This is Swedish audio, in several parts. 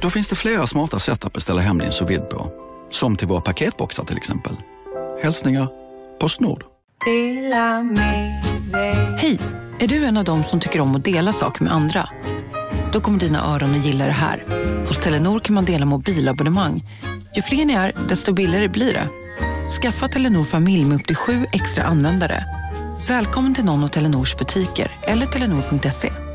Då finns det flera smarta sätt att beställa hem din sous på. Som till våra paketboxar till exempel. Hälsningar Postnord. Hej! Är du en av dem som tycker om att dela saker med andra? Då kommer dina öron att gilla det här. Hos Telenor kan man dela mobilabonnemang. Ju fler ni är, desto billigare blir det. Skaffa Telenor familj med upp till sju extra användare. Välkommen till någon av Telenors butiker eller telenor.se.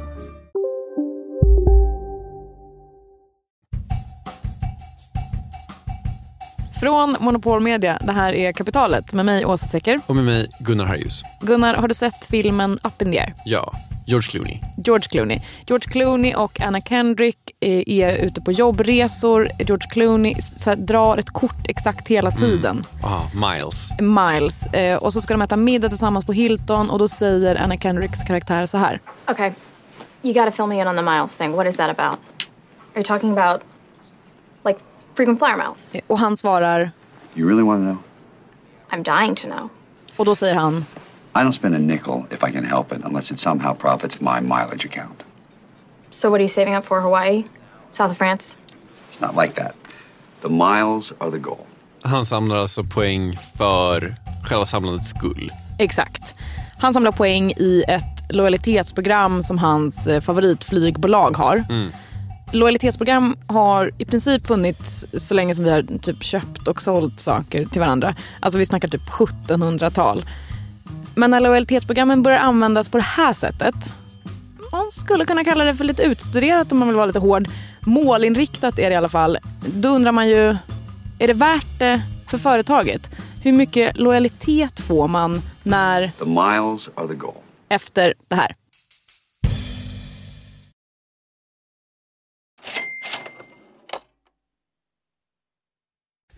Från Monopol Media, det här är Kapitalet med mig Åsa Secker. Och med mig Gunnar Harjus. Gunnar, har du sett filmen Up in the air? Ja, George Clooney. George Clooney. George Clooney och Anna Kendrick är, är ute på jobbresor. George Clooney här, drar ett kort exakt hela mm. tiden. Mm. Aha, miles. Miles. Eh, och så ska de äta middag tillsammans på Hilton och då säger Anna Kendricks karaktär så här. Okay, you gotta fill me in on the miles thing. What is that about? Are you talking about frequent flyer miles? Och han svarar. You really want to know? I'm dying to know. Och då säger han. I don't spend a nickel if I can help it unless it somehow profits my mileage account. So what are you saving up for? Hawaii? South of France? It's not like that. The miles are the goal. Han samlar alltså poäng för själva samlandets skull. Exakt. Han samlar poäng i ett lojalitetsprogram som hans eh, favoritflygbolag har. Mm. Lojalitetsprogram har i princip funnits så länge som vi har typ köpt och sålt saker till varandra. Alltså vi snackar typ 1700-tal. Men när lojalitetsprogrammen börjar användas på det här sättet, man skulle kunna kalla det för lite utstuderat om man vill vara lite hård, målinriktat är det i alla fall, då undrar man ju, är det värt det för företaget? Hur mycket lojalitet får man när... The miles are the goal. Efter det här.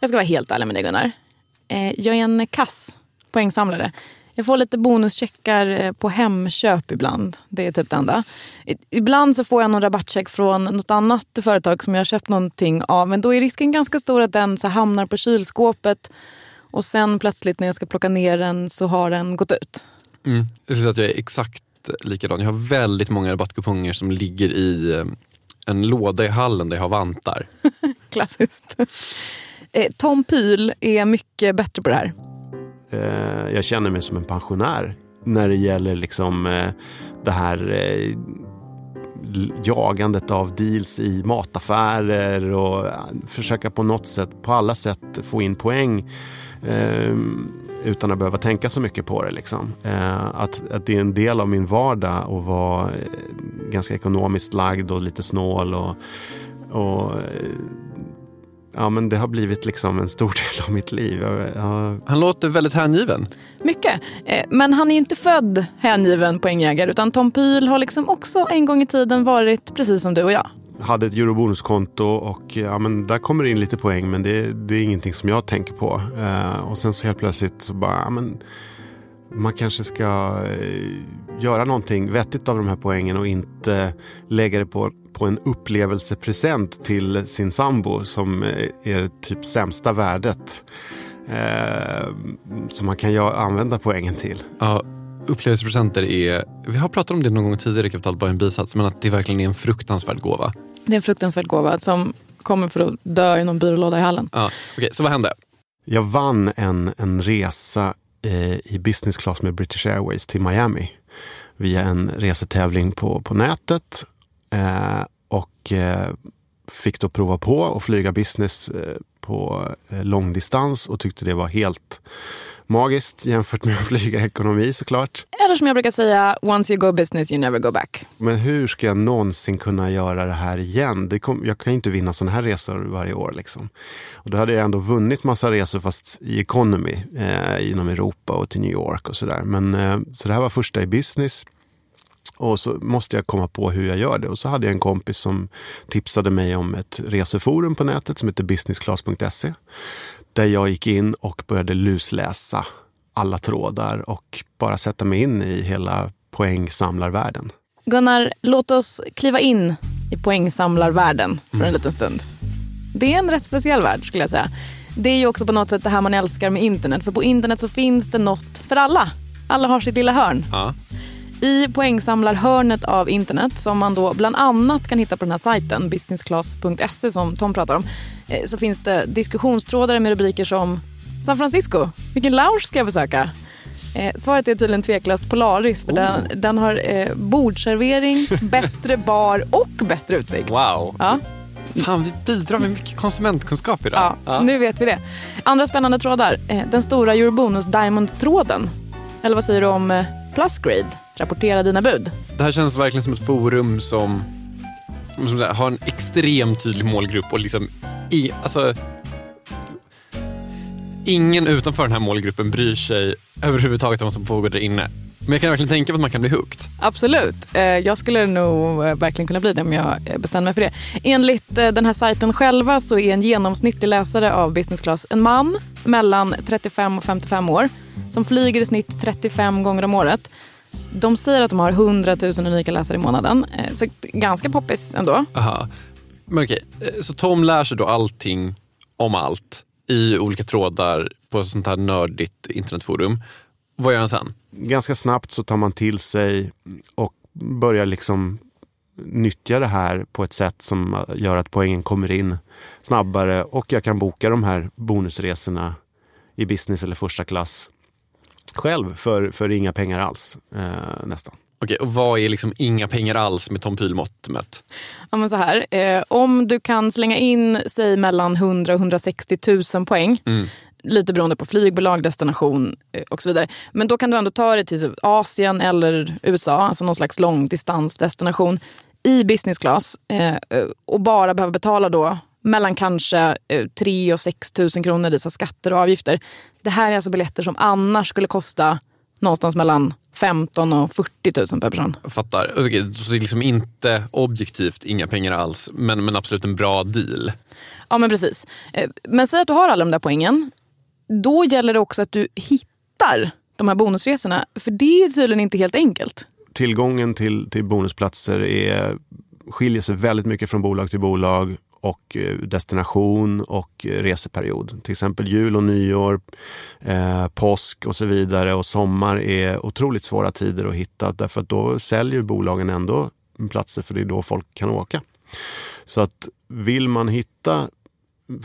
Jag ska vara helt ärlig med dig Gunnar. Eh, jag är en kass poängsamlare. Jag får lite bonuscheckar eh, på Hemköp ibland. Det är typ det enda. Ibland så får jag någon rabattcheck från något annat företag som jag har köpt någonting av. Men då är risken ganska stor att den så hamnar på kylskåpet och sen plötsligt när jag ska plocka ner den så har den gått ut. Mm. Jag skulle att jag är exakt likadan. Jag har väldigt många rabattkuponger som ligger i eh, en låda i hallen där jag har vantar. Klassiskt. Eh, Tom Pyl är mycket bättre på det här. Eh, jag känner mig som en pensionär när det gäller liksom eh, det här jagandet av deals i mataffärer och försöka på något sätt, på alla sätt få in poäng. Utan att behöva tänka så mycket på det. Liksom. Att, att det är en del av min vardag att vara ganska ekonomiskt lagd och lite snål. Och, och ja, men det har blivit liksom en stor del av mitt liv. Jag, jag... Han låter väldigt hängiven. Mycket. Eh, men han är inte född hängiven poängjägare utan Tom Pyl har liksom också en gång i tiden varit precis som du och jag. hade ett eurobonuskonto och ja, men där kommer det in lite poäng men det, det är ingenting som jag tänker på. Eh, och sen så helt plötsligt så bara, ja, men man kanske ska eh, göra någonting vettigt av de här poängen och inte lägga det på, på en upplevelsepresent till sin sambo som eh, är typ sämsta värdet. Eh, som man kan använda poängen till. Ja, upplevelsepresenter är, vi har pratat om det någon gång tidigare i Kapital, bara en bisats, men att det verkligen är en fruktansvärd gåva. Det är en fruktansvärd gåva som kommer för att dö i någon byrålåda i hallen. Ja, Okej, så vad hände? Jag vann en, en resa Eh, i business class med British Airways till Miami via en resetävling på, på nätet. Eh, och eh, fick då prova på att flyga business eh, på eh, långdistans och tyckte det var helt magiskt jämfört med att flyga ekonomi såklart. Eller som jag brukar säga, once you go business you never go back. Men hur ska jag någonsin kunna göra det här igen? Det kom, jag kan ju inte vinna sådana här resor varje år. Liksom. Och då hade jag ändå vunnit massa resor fast i economy eh, inom Europa och till New York och sådär. Men eh, så det här var första i business. Och så måste jag komma på hur jag gör det. Och så hade jag en kompis som tipsade mig om ett reseforum på nätet som heter businessclass.se. Där jag gick in och började lusläsa alla trådar och bara sätta mig in i hela poängsamlarvärlden. Gunnar, låt oss kliva in i poängsamlarvärlden för en liten stund. Det är en rätt speciell värld skulle jag säga. Det är ju också på något sätt det här man älskar med internet. För på internet så finns det något för alla. Alla har sitt lilla hörn. Ja. I poängsamlarhörnet av internet som man då bland annat kan hitta på den här sajten businessclass.se som Tom pratar om eh, så finns det diskussionstrådar med rubriker som San Francisco, vilken lounge ska jag besöka? Eh, svaret är tydligen tveklöst Polaris för den, den har eh, bordservering, bättre bar och bättre utsikt. Wow. Ja, Fan, vi bidrar med mycket konsumentkunskap idag. ja, nu vet vi det. Andra spännande trådar. Eh, den stora Eurobonus Diamond-tråden. Eller vad säger du om eh, Plusgrade? Rapportera dina bud. Det här känns verkligen som ett forum som, som här, har en extremt tydlig målgrupp och liksom i, alltså, ingen utanför den här målgruppen bryr sig överhuvudtaget om vad som pågår där inne. Men jag kan verkligen tänka mig att man kan bli hooked. Absolut. Eh, Jag skulle nog eh, verkligen kunna bli det om jag eh, bestämde mig för det. Enligt den här sajten själva så är en genomsnittlig läsare av business class en man mellan 35 och 55 år som flyger i snitt 35 gånger om året. De säger att de har 100 000 unika läsare i månaden. Så ganska poppis ändå. Aha. Men okej, så Tom lär sig då allting om allt i olika trådar på ett sånt här nördigt internetforum. Vad gör han sen? ganska snabbt så tar man till sig och börjar liksom nyttja det här på ett sätt som gör att poängen kommer in snabbare och jag kan boka de här bonusresorna i business eller första klass själv för, för inga pengar alls eh, nästan. Okej, och vad är liksom inga pengar alls med Tom Pyl-mått mätt? Ja, men så här, eh, om du kan slänga in säg mellan 100 och 160 000 poäng lite beroende på flygbolag, destination eh, och så vidare. Men då kan du ändå ta dig till typ Asien eller USA, alltså någon slags långdistansdestination i business class eh, eh, och bara behöva betala då mellan kanske eh, 3 och 6 000 kronor i skatter och avgifter. Det här är alltså biljetter som annars skulle kosta någonstans mellan 15 och 40 000 per person. Jag fattar. Okej, så det är liksom inte objektivt inga pengar alls, men, men absolut en bra deal. Ja men precis. Men säg att du har alla de där poängen. Då gäller det också att du hittar de här bonusresorna. För det är tydligen inte helt enkelt. Tillgången till, till bonusplatser är, skiljer sig väldigt mycket från bolag till bolag och eh, destination och eh, reseperiod. Till exempel jul och nyår, eh, påsk och så vidare och sommar är otroligt svåra tider att hitta därför att då säljer bolagen ändå platser för det är då folk kan åka. Så att vill man hitta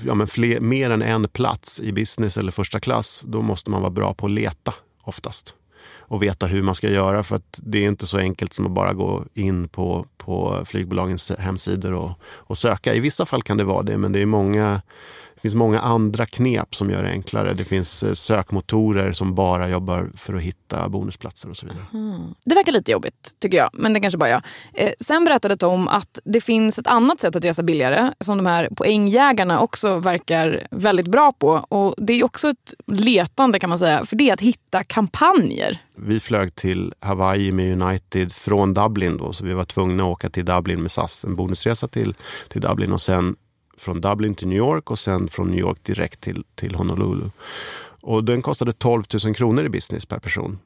ja, men fler, mer än en plats i business eller första klass, då måste man vara bra på att leta oftast. Och veta hur man ska göra för att det är inte så enkelt som att bara gå in på, på flygbolagens hemsidor och, och söka. I vissa fall kan det vara det, men det är många det finns många andra knep som gör det enklare. Det finns eh, sökmotorer som bara jobbar för att hitta bonusplatser och så vidare. Mm. Det verkar lite jobbigt tycker jag, men det kanske bara jag. Eh, sen berättade Tom att det finns ett annat sätt att resa billigare som de här poängjägarna också verkar väldigt bra på. Och Det är också ett letande kan man säga, för det är att hitta kampanjer. Vi flög till Hawaii med United från Dublin då, så vi var tvungna att åka till Dublin med SAS. En bonusresa till, till Dublin och sen från Dublin till New York och sen från New York direkt till, till Honolulu. Och den kostade 12 000 kronor i business per person.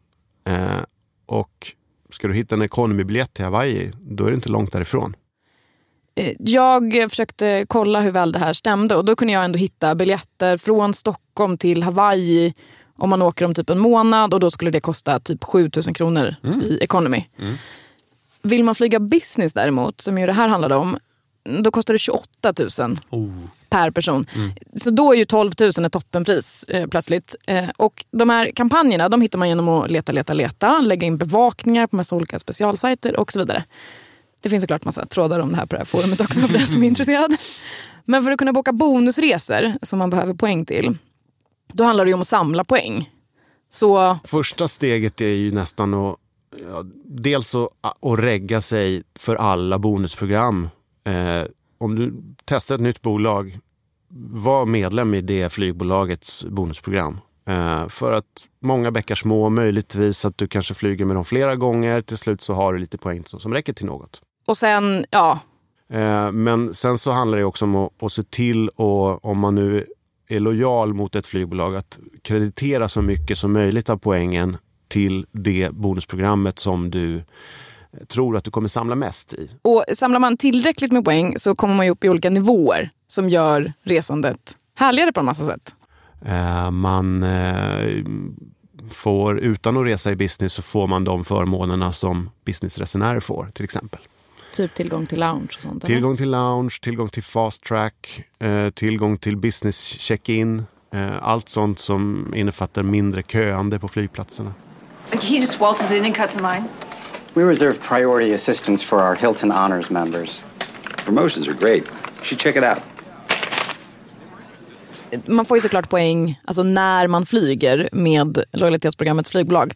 Eh, och ska du hitta en economy-biljett till Hawaii, då är det inte långt därifrån. Eh, jag försökte kolla hur väl det här stämde och då kunde jag ändå hitta biljetter från Stockholm till Hawaii om man åker om typ en månad och då skulle det kosta typ 7 000 kronor mm. i economy. Mm. Vill man flyga business däremot, som ju det här handlade om, då kostar det 28 000 oh. per person. Mm. Så då är ju 12 000 ett toppenpris eh, plötsligt. Eh, och de här kampanjerna de hittar man genom att leta, leta, leta, lägga in bevakningar på massa olika specialsajter och så vidare. Det finns såklart massa trådar om det här på det här forumet också för den som är intresserad. Men för att kunna boka bonusresor som man behöver poäng till, då handlar det om att samla poäng. Så... Första steget är ju nästan att ja, dels att, att regga sig för alla bonusprogram Eh, om du testar ett nytt bolag, var medlem i det flygbolagets bonusprogram. Eh, för att många bäckar små, möjligtvis att du kanske flyger med dem flera gånger. Till slut så har du lite poäng som räcker till något. Och sen, ja. Eh, men sen så handlar det också om att, att se till, och, om man nu är lojal mot ett flygbolag, att kreditera så mycket som möjligt av poängen till det bonusprogrammet som du tror att du kommer samla mest i. Och Samlar man tillräckligt med poäng så kommer man upp i olika nivåer som gör resandet härligare på en massa sätt. Eh, man eh, får, utan att resa i business, så får man de förmånerna som businessresenärer får till exempel. Typ tillgång till lounge och sånt? Tillgång eller? till lounge, tillgång till fast track, eh, tillgång till business check-in. Allt sånt som innefattar mindre köande på flygplatserna. He just waltzes in and cuts in line. We reserve priority assistance for our Hilton Honors members. Promotions are great. You should check it out. Man får ju såklart poäng alltså när man flyger med lojalitetsprogrammets flygbolag.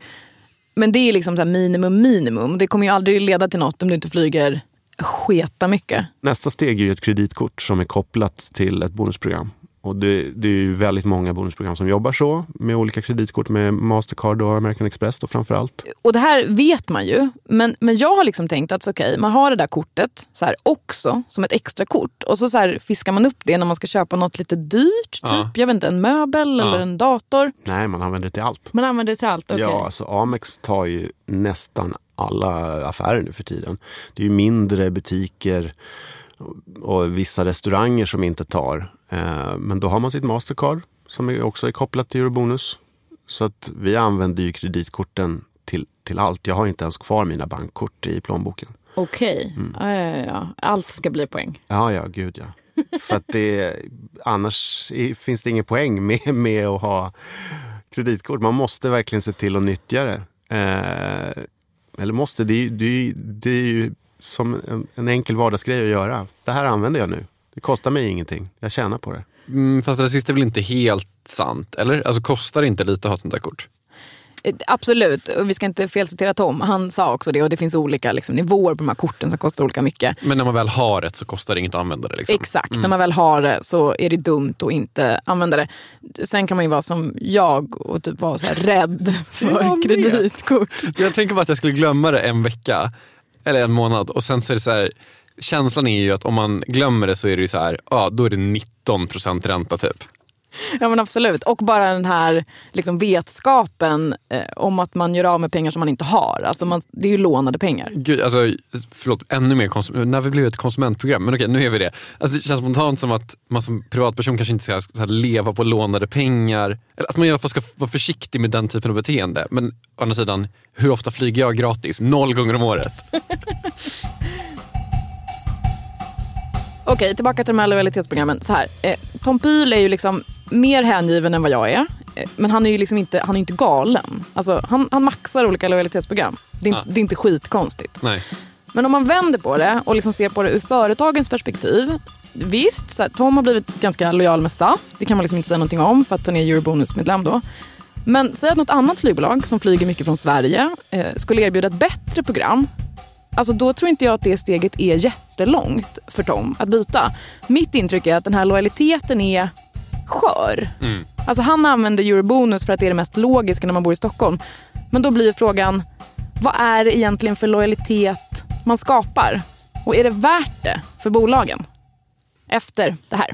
Men det är liksom så minimum minimum. Det kommer ju aldrig leda till något om du inte flyger sketa mycket. Nästa steg är ju ett kreditkort som är kopplat till ett bonusprogram. Och det, det, är ju väldigt många bonusprogram som jobbar så med olika kreditkort med Mastercard och American Express då framförallt. Och det här vet man ju. Men, men jag har liksom tänkt att okay, man har det där kortet så här, också som ett extra kort och så, så här, fiskar man upp det när man ska köpa något lite dyrt. Typ, ja. jag vet inte, en möbel ja. eller en dator. Nej, man använder det till allt. Man använder det till allt, okay. Ja, alltså Amex tar ju nästan alla affärer nu för tiden. Det är ju mindre butiker och vissa restauranger som inte tar. Eh, men då har man sitt Mastercard som också är kopplat till Eurobonus. Så att vi använder ju kreditkorten till, till allt. Jag har inte ens kvar mina bankkort i plånboken. Okej, mm. ja, ja, ja. allt ska bli poäng. Ja, ja, gud ja. För att det, annars finns det ingen poäng med, med att ha kreditkort. Man måste verkligen se till att nyttja det. Eh, eller måste, det, det, det är ju som en, en enkel vardagsgrej att göra. Det här använder jag nu. Det kostar mig ingenting. Jag tjänar på det. Mm, fast det sista är väl inte helt sant? Eller? Alltså kostar det inte lite att ha ett sånt där kort? Eh, absolut, och vi ska inte felcitera Tom. Han sa också det och det finns olika liksom, nivåer på de här korten som kostar olika mycket. Men när man väl har ett så kostar det inget att använda det? Liksom. Exakt, mm. när man väl har det så är det dumt att inte använda det. Sen kan man ju vara som jag och typ vara så rädd för kreditkort. Jag tänker bara att jag skulle glömma det en vecka eller en månad och sen så är det så här, känslan är ju att om man glömmer det så är det ju så här, ja då är det 19 procent ränta typ. Ja men absolut. Och bara den här liksom, vetskapen eh, om att man gör av med pengar som man inte har. Alltså man, det är ju lånade pengar. Gud, alltså, förlåt, ännu mer när vi blev ett konsumentprogram. Men okej, nu är vi det. Alltså, det känns spontant som att man som privatperson kanske inte ska, ska leva på lånade pengar. Eller att man i alla fall ska vara försiktig med den typen av beteende. Men å andra sidan, hur ofta flyger jag gratis? Noll gånger om året. Okej, tillbaka till de här lojalitetsprogrammen. Så här, eh, Tom Pyl är ju liksom mer hängiven än vad jag är. Eh, men han är ju liksom inte, han är inte galen. Alltså, han, han maxar olika lojalitetsprogram. Det är, ja. det är inte skitkonstigt. Nej. Men om man vänder på det och liksom ser på det ur företagens perspektiv visst, så här, Tom har blivit ganska lojal med SAS. Det kan man liksom inte säga någonting om för att han är Eurobonus-medlem då. Men säg att något annat flygbolag som flyger mycket från Sverige eh, skulle erbjuda ett bättre program. Alltså då tror inte jag att det steget är jättelångt för Tom att byta. Mitt intryck är att den här lojaliteten är skör. Mm. Alltså han använder Eurobonus för att det är det mest logiska när man bor i Stockholm. Men då blir frågan, vad är det egentligen för lojalitet man skapar? Och är det värt det för bolagen? Efter det här.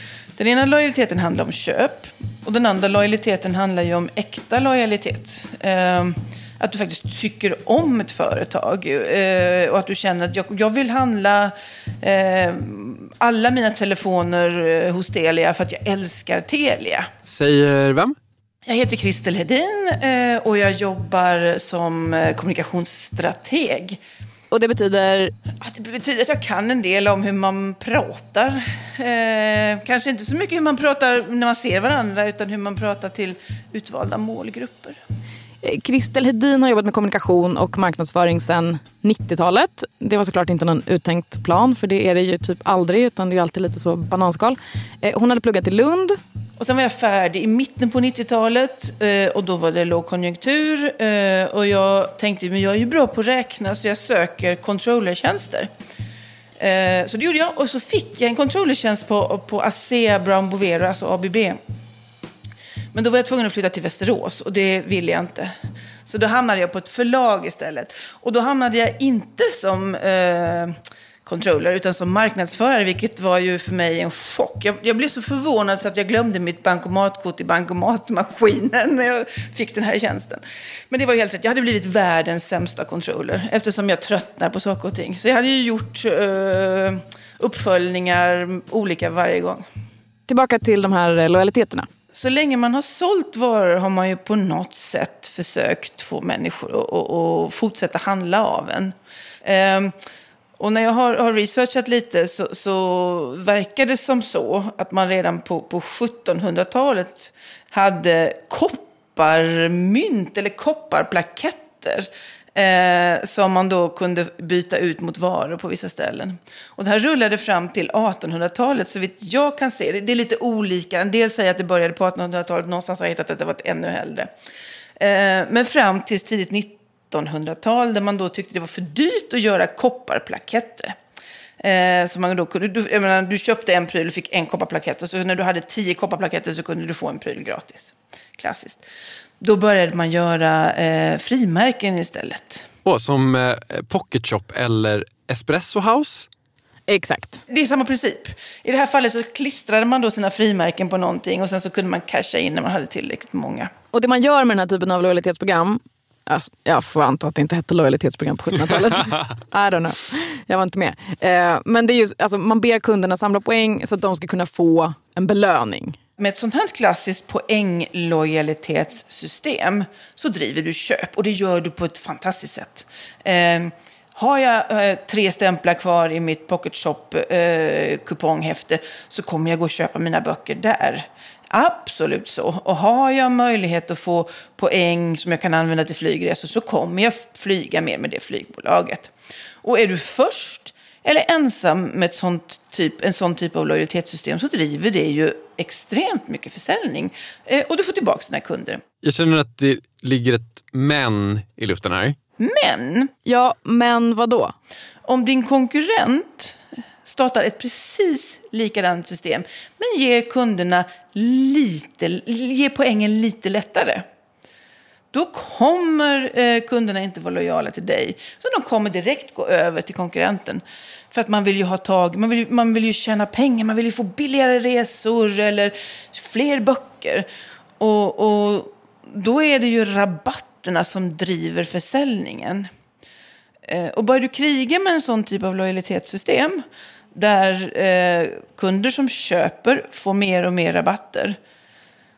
Den ena lojaliteten handlar om köp och den andra lojaliteten handlar ju om äkta lojalitet. Ehm, att du faktiskt tycker om ett företag eh, och att du känner att jag, vill handla eh, alla mina telefoner eh, hos Telia för att jag älskar Telia. Säger vem? Jag heter Kristel Hedin eh, och jag jobbar som kommunikationsstrateg. Och det betyder, det betyder att jag kan en del om hur man pratar. Eh, kanske inte så mycket hur man pratar när man ser varandra, utan hur man pratar till utvalda målgrupper. eh, Kristel Hedin har jobbat med kommunikation och marknadsföring sedan 90-talet. Det var såklart inte någon uttänkt plan, för det är det ju typ aldrig, utan det är alltid lite så bananskal. Eh, Hon hade pluggat i Lund. Och sen var jag färdig i mitten på 90-talet eh, och då var det lågkonjunktur. Eh, och jag tänkte, men jag är ju bra på att räkna så jag söker controllertjänster. Eh, så det gjorde jag och så fick jag en controllertjänst på, på ASEA Brown Bovero, alltså ABB. Men då var jag tvungen att flytta till Västerås och det ville jag inte. Så då hamnade jag på ett förlag istället. Och då hamnade jag inte som eh, controller utan som marknadsförare, vilket var ju för mig en chock. Jag, jag blev så förvånad så att jag glömde mitt bankomatkort i bankomatmaskinen när jag fick den här tjänsten. Men det var helt rätt, jag hade blivit världens sämsta controller eftersom jag tröttnar på saker och ting. Så jag hade ju gjort uh, uppföljningar olika varje gång. Tillbaka till de här lojaliteterna. Så länge man har sålt varor har man ju på något sätt försökt få människor att fortsätta handla av en. Och när jag har, har researchat lite så, så, verkar det som så att man redan på, på 1700-talet hade kopparmynt eller kopparplaketter eh, som man då kunde byta ut mot varor på vissa ställen. Och det här rullade fram till 1800-talet, så vitt jag kan se. Det, det är lite olika. En del säger att det började på 1800-talet, någonstans har jag hittat att det var ännu äldre. Eh, men fram till tidigt 19 1900-tal där man då tyckte det var för dyrt att göra kopparplaketter. Eh, så man då kunde, du, jag menar, du köpte en pryl och fick en kopparplakett och så när du hade tio kopparplaketter så kunde du få en pryl gratis. Klassiskt. Då började man göra eh, frimärken istället. Oh, som eh, Pocket Shop eller Espresso House? Exakt. Det är samma princip. I det här fallet så klistrade man då sina frimärken på någonting och sen så kunde man casha in när man hade tillräckligt många. Och det man gör med den här typen av lojalitetsprogram Alltså, jag får anta att det inte hette lojalitetsprogram på 1700-talet. I don't know. Jag var inte med. Eh, men det är just, alltså, man ber kunderna samla poäng så att de ska kunna få en belöning. Med ett sånt här klassiskt poänglojalitetetssystem så driver du köp och det gör du på ett fantastiskt sätt. Eh, har jag eh, tre stämplar kvar i mitt Pocket Shop eh, kuponghäfte så kommer jag gå och köpa mina böcker där. Absolut så. Och har jag möjlighet att få poäng som jag kan använda till flygresor så kommer jag flyga mer med det flygbolaget. Och är du först eller ensam med ett sånt typ, en sån typ av lojalitetssystem så driver det ju extremt mycket försäljning. Eh, och du får tillbaka dina kunder. Jag känner att det ligger ett men i luften här. Men? Ja, men vad då? Om din konkurrent startar ett precis likadant system, men ger kunderna lite, ger poängen lite lättare. Då kommer eh, kunderna inte vara lojala till dig, så de kommer direkt gå över till konkurrenten. För att man vill ju ha tag, man vill, man vill ju tjäna pengar, man vill ju få billigare resor eller fler böcker. Och, och då är det ju rabatterna som driver försäljningen. Eh, och börjar du kriga med en sån typ av lojalitetssystem där eh, kunder som köper får mer och mer rabatter,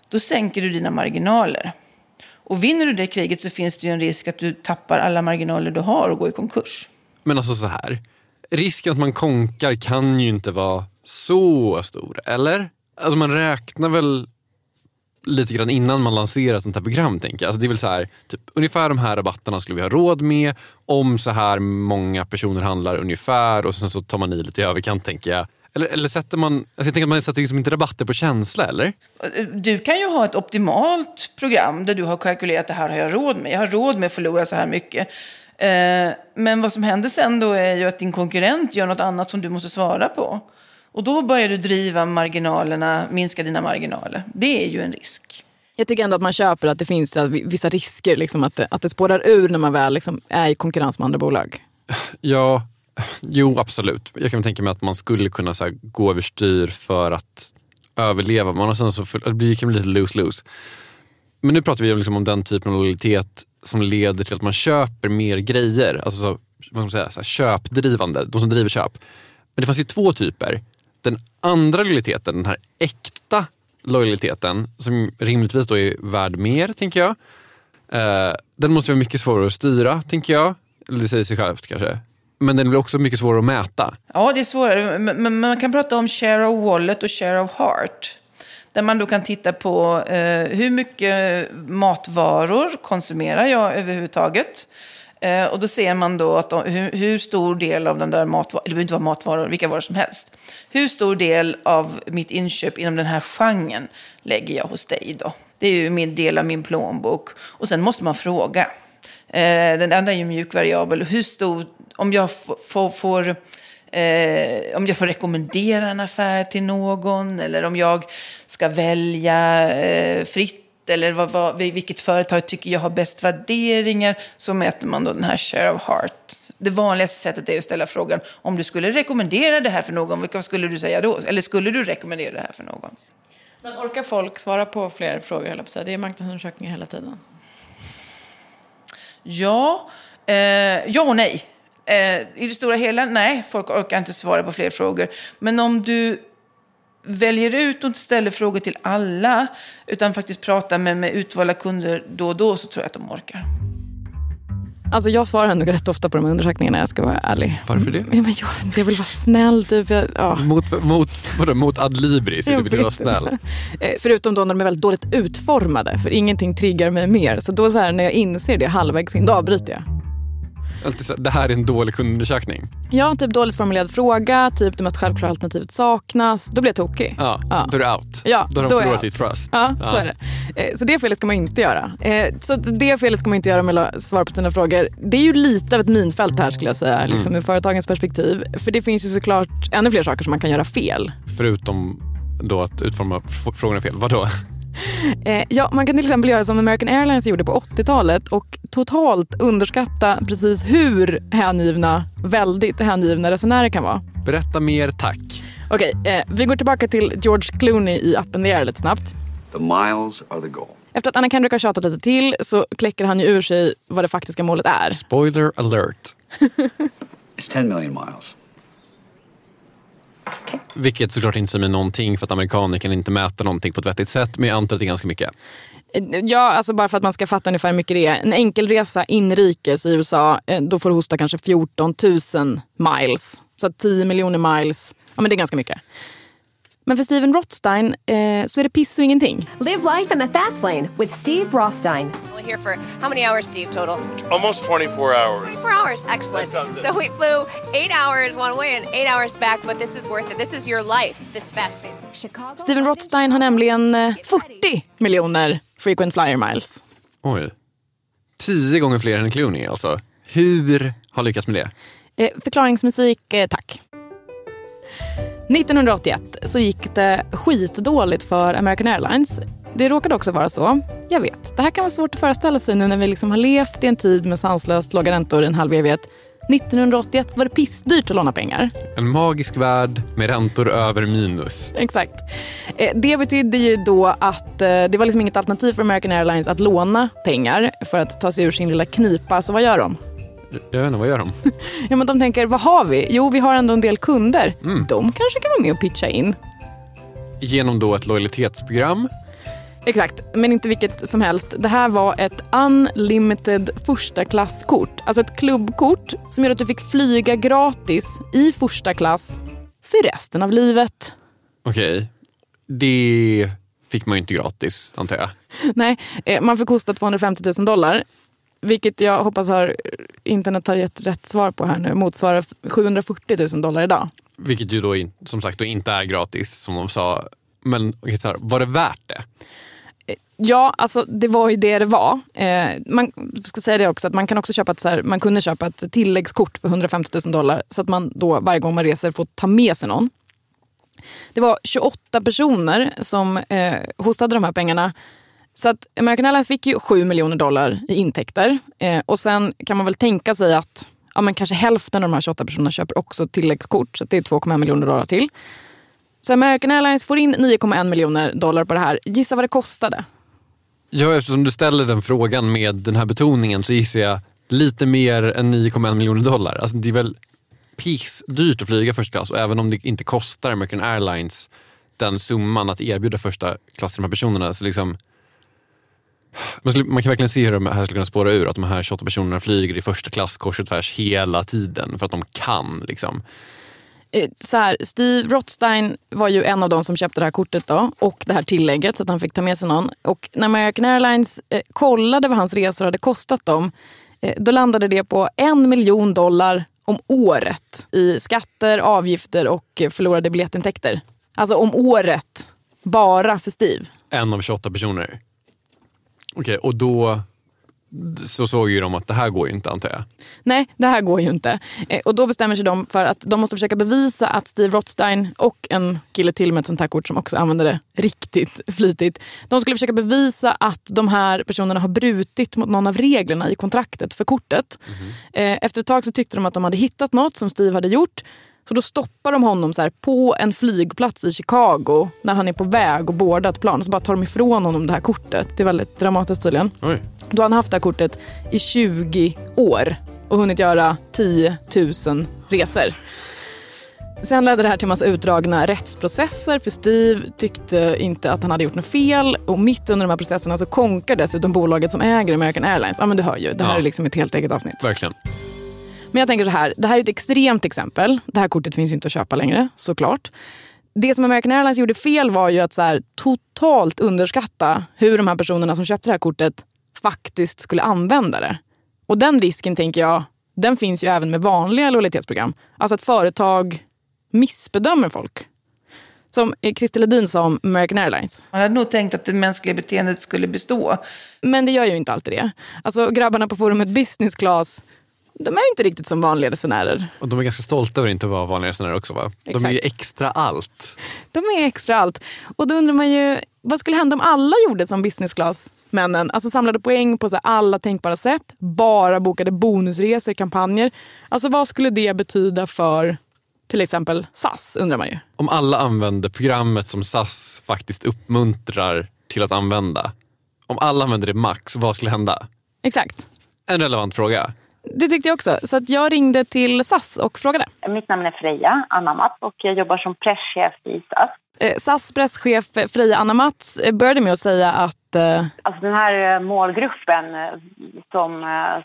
då sänker du dina marginaler. Och vinner du det kriget så finns det ju en risk att du tappar alla marginaler du har och går i konkurs. Men alltså så här, risken att man konkar kan ju inte vara så stor, eller? Alltså man räknar väl lite grann innan man lanserar ett sånt här program. Tänker jag. Alltså det är väl så här, typ, ungefär de här rabatterna skulle vi ha råd med om så här många personer handlar ungefär och sen så tar man i lite i överkant tänker jag. Eller, eller sätter man, alltså jag tänker att man sätter liksom inte rabatter på känsla eller? Du kan ju ha ett optimalt program där du har kalkylerat det här har jag råd med. Jag har råd med att förlora så här mycket. Eh, men vad som händer sen då är ju att din konkurrent gör något annat som du måste svara på. Och då börjar du driva marginalerna, minska dina marginaler. Det är ju en risk. Jag tycker ändå att man köper att det finns vissa risker, liksom att, det, att det spårar ur när man väl liksom är i konkurrens med andra bolag. Ja, jo absolut. Jag kan tänka mig att man skulle kunna så här, gå överstyr för att överleva. Man har så för, det kan bli lite lose-lose. Men nu pratar vi liksom om den typen av lojalitet som leder till att man köper mer grejer. Alltså så, vad ska man säga, så här, köpdrivande, de som driver köp. Men det fanns ju två typer. Den andra lojaliteten, den här äkta lojaliteten, som rimligtvis då är värd mer, tänker jag. Eh, den måste vara mycket svårare att styra, tänker jag. Eller det säger sig självt kanske. Men den blir också mycket svårare att mäta. Ja, det är svårare. Men man kan prata om share of wallet och share of heart. Där man då kan titta på eh, hur mycket matvaror konsumerar jag överhuvudtaget. Eh, och då ser man då att de, hur, hur, stor del av den där matvaran, det behöver inte vara matvaror, vilka varor som helst. Hur stor del av mitt inköp inom den här genren lägger jag hos dig då? Det är ju min del av min plånbok. Och sen måste man fråga. Eh, den andra är ju mjuk variabel. Hur stor, om jag får, får eh, om jag får rekommendera en affär till någon eller om jag ska välja eh, fritt eller vad, vad, vilket företag tycker jag har bäst värderingar, så mäter man då den här share of heart. Det vanligaste sättet är att ställa frågan, om du skulle rekommendera det här för någon, vad skulle du säga då? Eller skulle du rekommendera det här för någon? Men orkar folk svara på fler frågor? Eller det är marknadsundersökningar hela tiden. Ja, eh, ja och nej. Eh, I det stora hela, nej, folk orkar inte svara på fler frågor. Men om du väljer ut och inte ställer frågor till alla, utan faktiskt pratar med, med utvalda kunder då och då, så tror jag att de orkar. Alltså jag svarar ändå rätt ofta på de undersökningarna, jag ska vara ärlig. Varför det? Men jag, jag vill vara snäll. Typ. Jag, ja. Mot, mot, vadå, mot Adlibris? Du vill vara snäll? Eh, förutom då när de är väldigt dåligt utformade, för ingenting triggar mig mer. Så då så här, när jag inser det halvvägs in, då avbryter jag. Det här är en dålig kundundersökning? Ja, typ dåligt formulerad fråga, typ det mest självklara alternativet saknas. Då blir jag tokig. Ja, ja. då är du out. Ja, då har de förlorat ditt trust. Ja, ja, så är det. Eh, så det felet ska man inte göra. Eh, så det felet ska man inte göra med att svara på sina frågor. Det är ju lite av ett minfält här skulle jag säga, liksom, mm. ur företagens perspektiv. För det finns ju såklart ännu fler saker som man kan göra fel. Förutom då att utforma frågorna fel. Vadå? Eh, ja, man kan till exempel göra som American Airlines gjorde på 80-talet och totalt underskatta precis hur hängivna, väldigt hängivna resenärer kan vara. Berätta mer tack. Okej, eh, vi går tillbaka till George Clooney i Up in the air lite snabbt. The miles are the goal. Efter att Anna Kendrick har tjatat lite till så kläcker han ju ur sig vad det faktiska målet är. Spoiler alert. It's 10 million miles. Okay. Vilket såklart inte säger någonting för att amerikaner kan inte mäta någonting på ett vettigt sätt. Men jag antar att det är ganska mycket. Ja, alltså bara för att man ska fatta ungefär hur mycket det är. En enkelresa inrikes i USA, eh, då får du hosta kanske 14 000 miles. Så 10 miljoner miles, ja men det är ganska mycket. Men för Steven Rothstein eh, så är det piss och ingenting. Live life in the fast lane with Steve Rothstein. We're here for how many hours, Steve, total? Almost 24 hours. 24 hours, excellent. So we flew eight hours one way and eight hours back, but this is worth it. This is your life, this fast pace. Steven Rothstein har nämligen 40 eh, miljoner frequent flyer miles. Oj. Tio gånger fler än Clooney alltså. Hur har lyckats med det? Eh, förklaringsmusik, eh, tack. 1981 så gick det skitdåligt för American Airlines. Det råkade också vara så. Jag vet, det här kan vara svårt att föreställa sig nu när vi liksom har levt i en tid med sanslöst låga räntor i en halv evighet. 1981 var det pissdyrt att låna pengar. En magisk värld med räntor över minus. Exakt. Eh, det betydde ju då att eh, det var liksom inget alternativ för American Airlines att låna pengar för att ta sig ur sin lilla knipa. Så vad gör de? Jag vet inte, vad gör de? ja, men de tänker, vad har vi? Jo, vi har ändå en del kunder. Mm. De kanske kan vara med och pitcha in. Genom då ett lojalitetsprogram? Exakt, men inte vilket som helst. Det här var ett unlimited första klasskort. Alltså ett klubbkort som gör att du fick flyga gratis i första klass för resten av livet. Okej, okay. det fick man ju inte gratis antar jag. Nej, eh, man fick kosta 250 000 dollar. Vilket jag hoppas har internet har gett rätt svar på här nu. Motsvarar 740 000 dollar idag. Vilket ju då som sagt då inte är gratis som de sa. Men var det värt det? Ja, alltså det var ju det det var. Eh, man ska säga det också att man kan också köpa ett, så här, man kunde köpa ett tilläggskort för 150 000 dollar så att man då varje gång man reser får ta med sig någon. Det var 28 personer som eh, hostade de här pengarna så att American Airlines fick ju 7 miljoner dollar i intäkter. Eh, och sen kan man väl tänka sig att ja, men kanske hälften av de här 28 personerna köper också tilläggskort. Så det är 2,1 miljoner dollar till. Så American Airlines får in 9,1 miljoner dollar på det här. Gissa vad det kostade? Ja, eftersom du ställer den frågan med den här betoningen så gissar jag lite mer än 9,1 miljoner dollar. Alltså det är väl pissdyrt att flyga första klass och även om det inte kostar American Airlines den summan att erbjuda första klass till de här personerna så liksom man, skulle, man, kan verkligen se hur de här skulle kunna spåra ur. Att de här 28 personerna flyger i första klass kors och tvärs hela tiden för att de kan. Liksom. Eh, så här, Steve Rothstein var ju en av de som köpte det här kortet då, och det här tillägget så att han fick ta med sig någon. Och när American Airlines eh, kollade vad hans resor hade kostat dem, eh, då landade det på en miljon dollar om året i skatter, avgifter och förlorade biljettintäkter. Alltså om året, bara för Steve. En av 28 personer? Okej, och då så såg ju de att det här går ju inte antar jag. Nej, det här går ju inte. Eh, och då bestämmer sig de för att de måste försöka bevisa att Steve Rothstein och en kille till med ett sånt här kort som också använder det riktigt flitigt. De skulle försöka bevisa att de här personerna har brutit mot någon av reglerna i kontraktet för kortet. Eh, Efter ett tag så tyckte de att de hade hittat något som Steve hade gjort. Så då stoppar de honom så här på en flygplats i Chicago när han är på väg och boardar ett plan. Så bara tar de ifrån honom det här kortet. Det är väldigt dramatiskt tydligen. Oj. Då har han haft det här kortet i 20 år och hunnit göra 10 000 resor. Sen ledde det här till massa utdragna rättsprocesser för Steve tyckte inte att han hade gjort något fel och mitt under de här processerna så konkar dessutom bolaget som äger American Airlines. Ja men du hör ju, det här Ja. är liksom ett helt eget avsnitt. Verkligen. Men jag tänker så här, det här är ett extremt exempel. Det här kortet finns inte att köpa längre, såklart. Det som American Airlines gjorde fel var ju att så här, totalt underskatta hur de här personerna som köpte det här kortet faktiskt skulle använda det. Och den risken, tänker jag, den finns ju även med vanliga lojalitetsprogram. Alltså att företag missbedömer folk. Som Christer Ledin sa om American Airlines. Man hade nog tänkt att det mänskliga beteendet skulle bestå. Men det gör ju inte alltid det. Alltså grabbarna på forumet Business Class, de är inte riktigt som vanliga resenärer. Och de är ganska stolta över att inte vara vanliga resenärer också va? De är Exakt. ju extra allt. De är extra allt. Och då undrar man ju, vad skulle hända om alla gjorde som business class-männen? Alltså samlade poäng på så alla tänkbara sätt, bara bokade bonusresor, kampanjer. Alltså vad skulle det betyda för till exempel SAS, undrar man ju. Om alla använder programmet som SAS faktiskt uppmuntrar till att använda. Om alla använder det max, vad skulle hända? Exakt. En relevant fråga. Det tyckte jag också. Så att jag ringde till SAS och frågade. Mitt namn är Freja Anamat och jag jobbar som presschef i SAS. Eh, SAS presschef Freja Anna-Mats eh, började med att säga att eh, Alltså den här målgruppen som,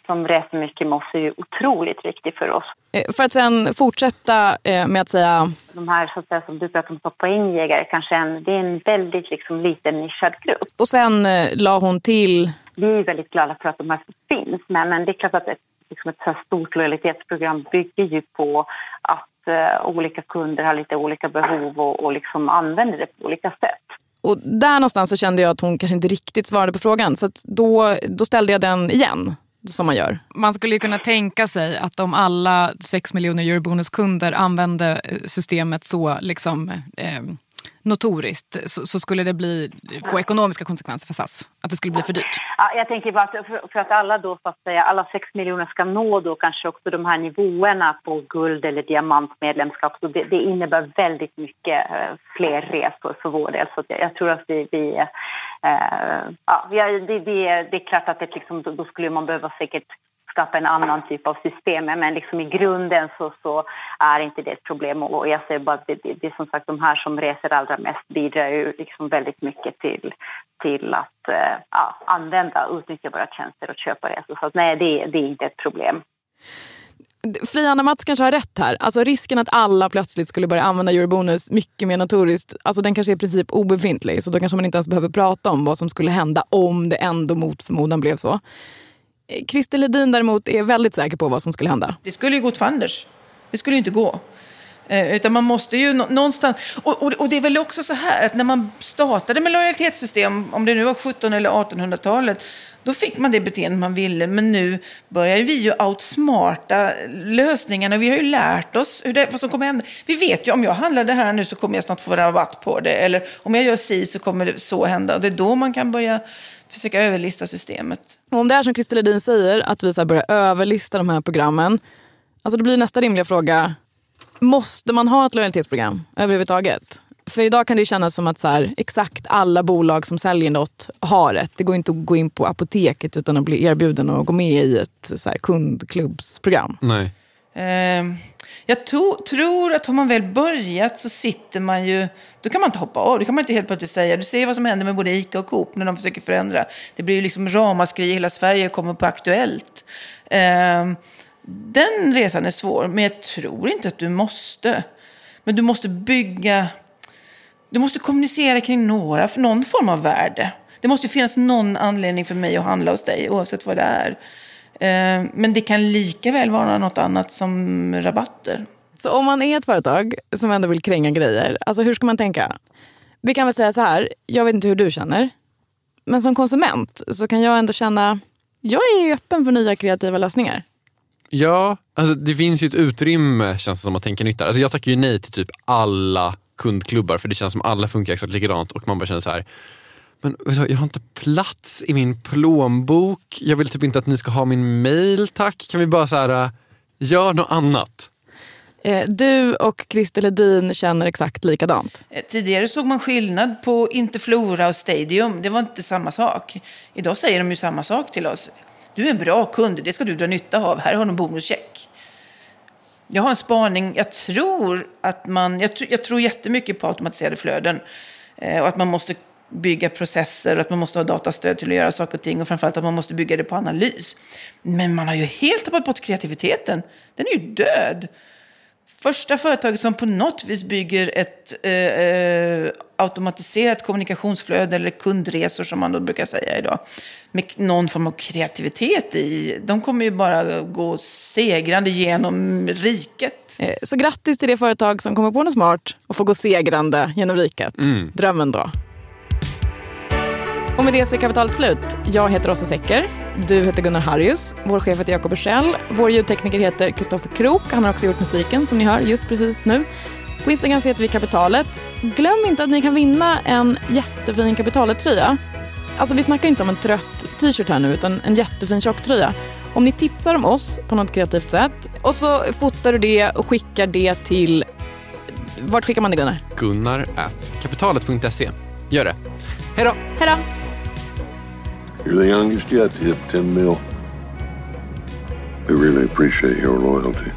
som reser mycket med oss är ju otroligt viktig för oss. eh, för att sen fortsätta med att säga De här så att säga, som du pratar om, poängjägare, kanske en, det är en väldigt liksom, liten nischad grupp. och sen la hon till Vi är väldigt glada för att de här finns, men, men det är klart att liksom ett så här stort lojalitetsprogram bygger ju på att eh, olika kunder har lite olika behov och, och liksom använder det på olika sätt. Och där någonstans så kände jag att hon kanske inte riktigt svarade på frågan. Så att då, då ställde jag den igen, som man gör. Man skulle ju kunna tänka sig att om alla 6 miljoner eurobonuskunder använde eh, systemet så liksom, eh, notoriskt så, så skulle det bli, få ekonomiska konsekvenser för SAS. Att det skulle bli för dyrt. Ja, jag tänker bara att för, för att alla då så att säga, alla 6 miljoner ska nå då kanske också de här nivåerna på guld eller diamantmedlemskap. Så det, det innebär väldigt mycket eh, fler resor för vår del. Så jag, jag tror att vi, vi eh, ja, det, det, det är klart att det liksom, då skulle man behöva säkert skapa en annan typ av system. Men liksom i grunden så, så är inte det ett problem. Och jag säger bara att det, det, det är som sagt de här som reser allra mest bidrar ju liksom väldigt mycket till, till att eh, ja, använda, utnyttja våra tjänster och köpa resor. Så att, nej, det, det är inte ett problem. Flianna Anna Mats kanske har rätt här. Alltså risken att alla plötsligt skulle börja använda eurobonus mycket mer notoriskt, alltså den kanske är i princip obefintlig. Så då kanske man inte ens behöver prata om vad som skulle hända om det ändå mot förmodan blev så. Christer Ledin däremot är väldigt säker på vad som skulle hända. Det skulle ju gå till fanders. Det skulle ju inte gå. Eh, utan man måste ju någonstans... Och, och, och det är väl också så här att när man startade med lojalitetssystem, om det nu var 1700 eller 1800-talet, då fick man det beteende man ville. Men nu börjar vi ju outsmarta lösningarna. Vi har ju lärt oss hur det, vad som kommer hända. Vi vet ju om jag handlar det här nu så kommer jag snart få rabatt på det. Eller om jag gör si så kommer det så hända. Och det är då man kan börja försöka överlista systemet. Och om det är som Christer Ledin säger, att vi så börjar överlista de här programmen. Alltså det blir nästa rimliga fråga. Måste man ha ett lojalitetsprogram överhuvudtaget? För idag kan det kännas som att så här, exakt alla bolag som säljer något har ett. Det går inte att gå in på apoteket utan att bli erbjuden att gå med i ett så här, kundklubbsprogram. Nej. Ehm, jag to- tror att har man väl börjat så sitter man ju... Då kan man inte hoppa av. Det kan man inte helt plötsligt säga. Du ser vad som händer med både ICA och Coop när de försöker förändra. Det blir ju liksom ramaskri i hela Sverige kommer på Aktuellt. Eh, den resan är svår, men jag tror inte att du måste. Men du måste bygga... Du måste kommunicera kring några, för någon form av värde. Det måste ju finnas någon anledning för mig att handla hos dig, oavsett vad det är. Eh, Men det kan lika väl vara något annat som rabatter. Så om man är ett företag som ändå vill kränga grejer, alltså hur ska man tänka? Vi kan väl säga så här, jag vet inte hur du känner. Men som konsument så kan jag ändå känna, Jag är öppen för nya kreativa lösningar. Ja, alltså det finns ju ett utrymme känns det som att tänka nytt där. Alltså jag tackar ju nej till typ alla kundklubbar för det känns som alla funkar exakt likadant och man bara känner så här men jag har inte plats i min plånbok. Jag vill typ inte att ni ska ha min mail tack. Kan vi bara så här, uh, gör något annat? Eh, du och Christer Ledin känner exakt likadant. Eh, tidigare såg man skillnad på Interflora och Stadium. Det var inte samma sak. Idag säger de ju samma sak till oss. Du är en bra kund, det ska du dra nytta av. Här har du en bonuscheck. Jag har en spaning. Jag tror att man, jag, tr jag tror jättemycket på automatiserade flöden. Eh, och att man måste bygga processer och att man måste ha datastöd till att göra saker och ting. Och framförallt att man måste bygga det på analys. Men man har ju helt tappat bort kreativiteten. Den är ju död. Första företaget som på något vis bygger ett eh, eh, automatiserat kommunikationsflöde eller kundresor som man då brukar säga idag. Med någon form av kreativitet i. De kommer ju bara gå segrande genom riket. Eh, så grattis till det företag som kommer på något smart och får gå segrande genom riket. Mm. Drömmen då. Och med det så är kapitalet slut. Jag heter Åsa Secker. Du heter Gunnar Harrius. Vår chef heter Jakob Bursell. Vår ljudtekniker heter Kristoffer Krook. Han har också gjort musiken som ni hör just precis nu. På Instagram så heter vi Kapitalet. Glöm inte att ni kan vinna en jättefin Kapitalet-tröja. Alltså vi snackar inte om en trött t-shirt här nu utan en jättefin tjocktröja. Om ni tipsar om oss på något kreativt sätt och så fotar du det och skickar det till... Vart skickar man det Gunnar? Gunnar at kapitalet.se. Gör det. Hej då! Hej då! You're the youngest yet to hit 10 mil. We really appreciate your loyalty.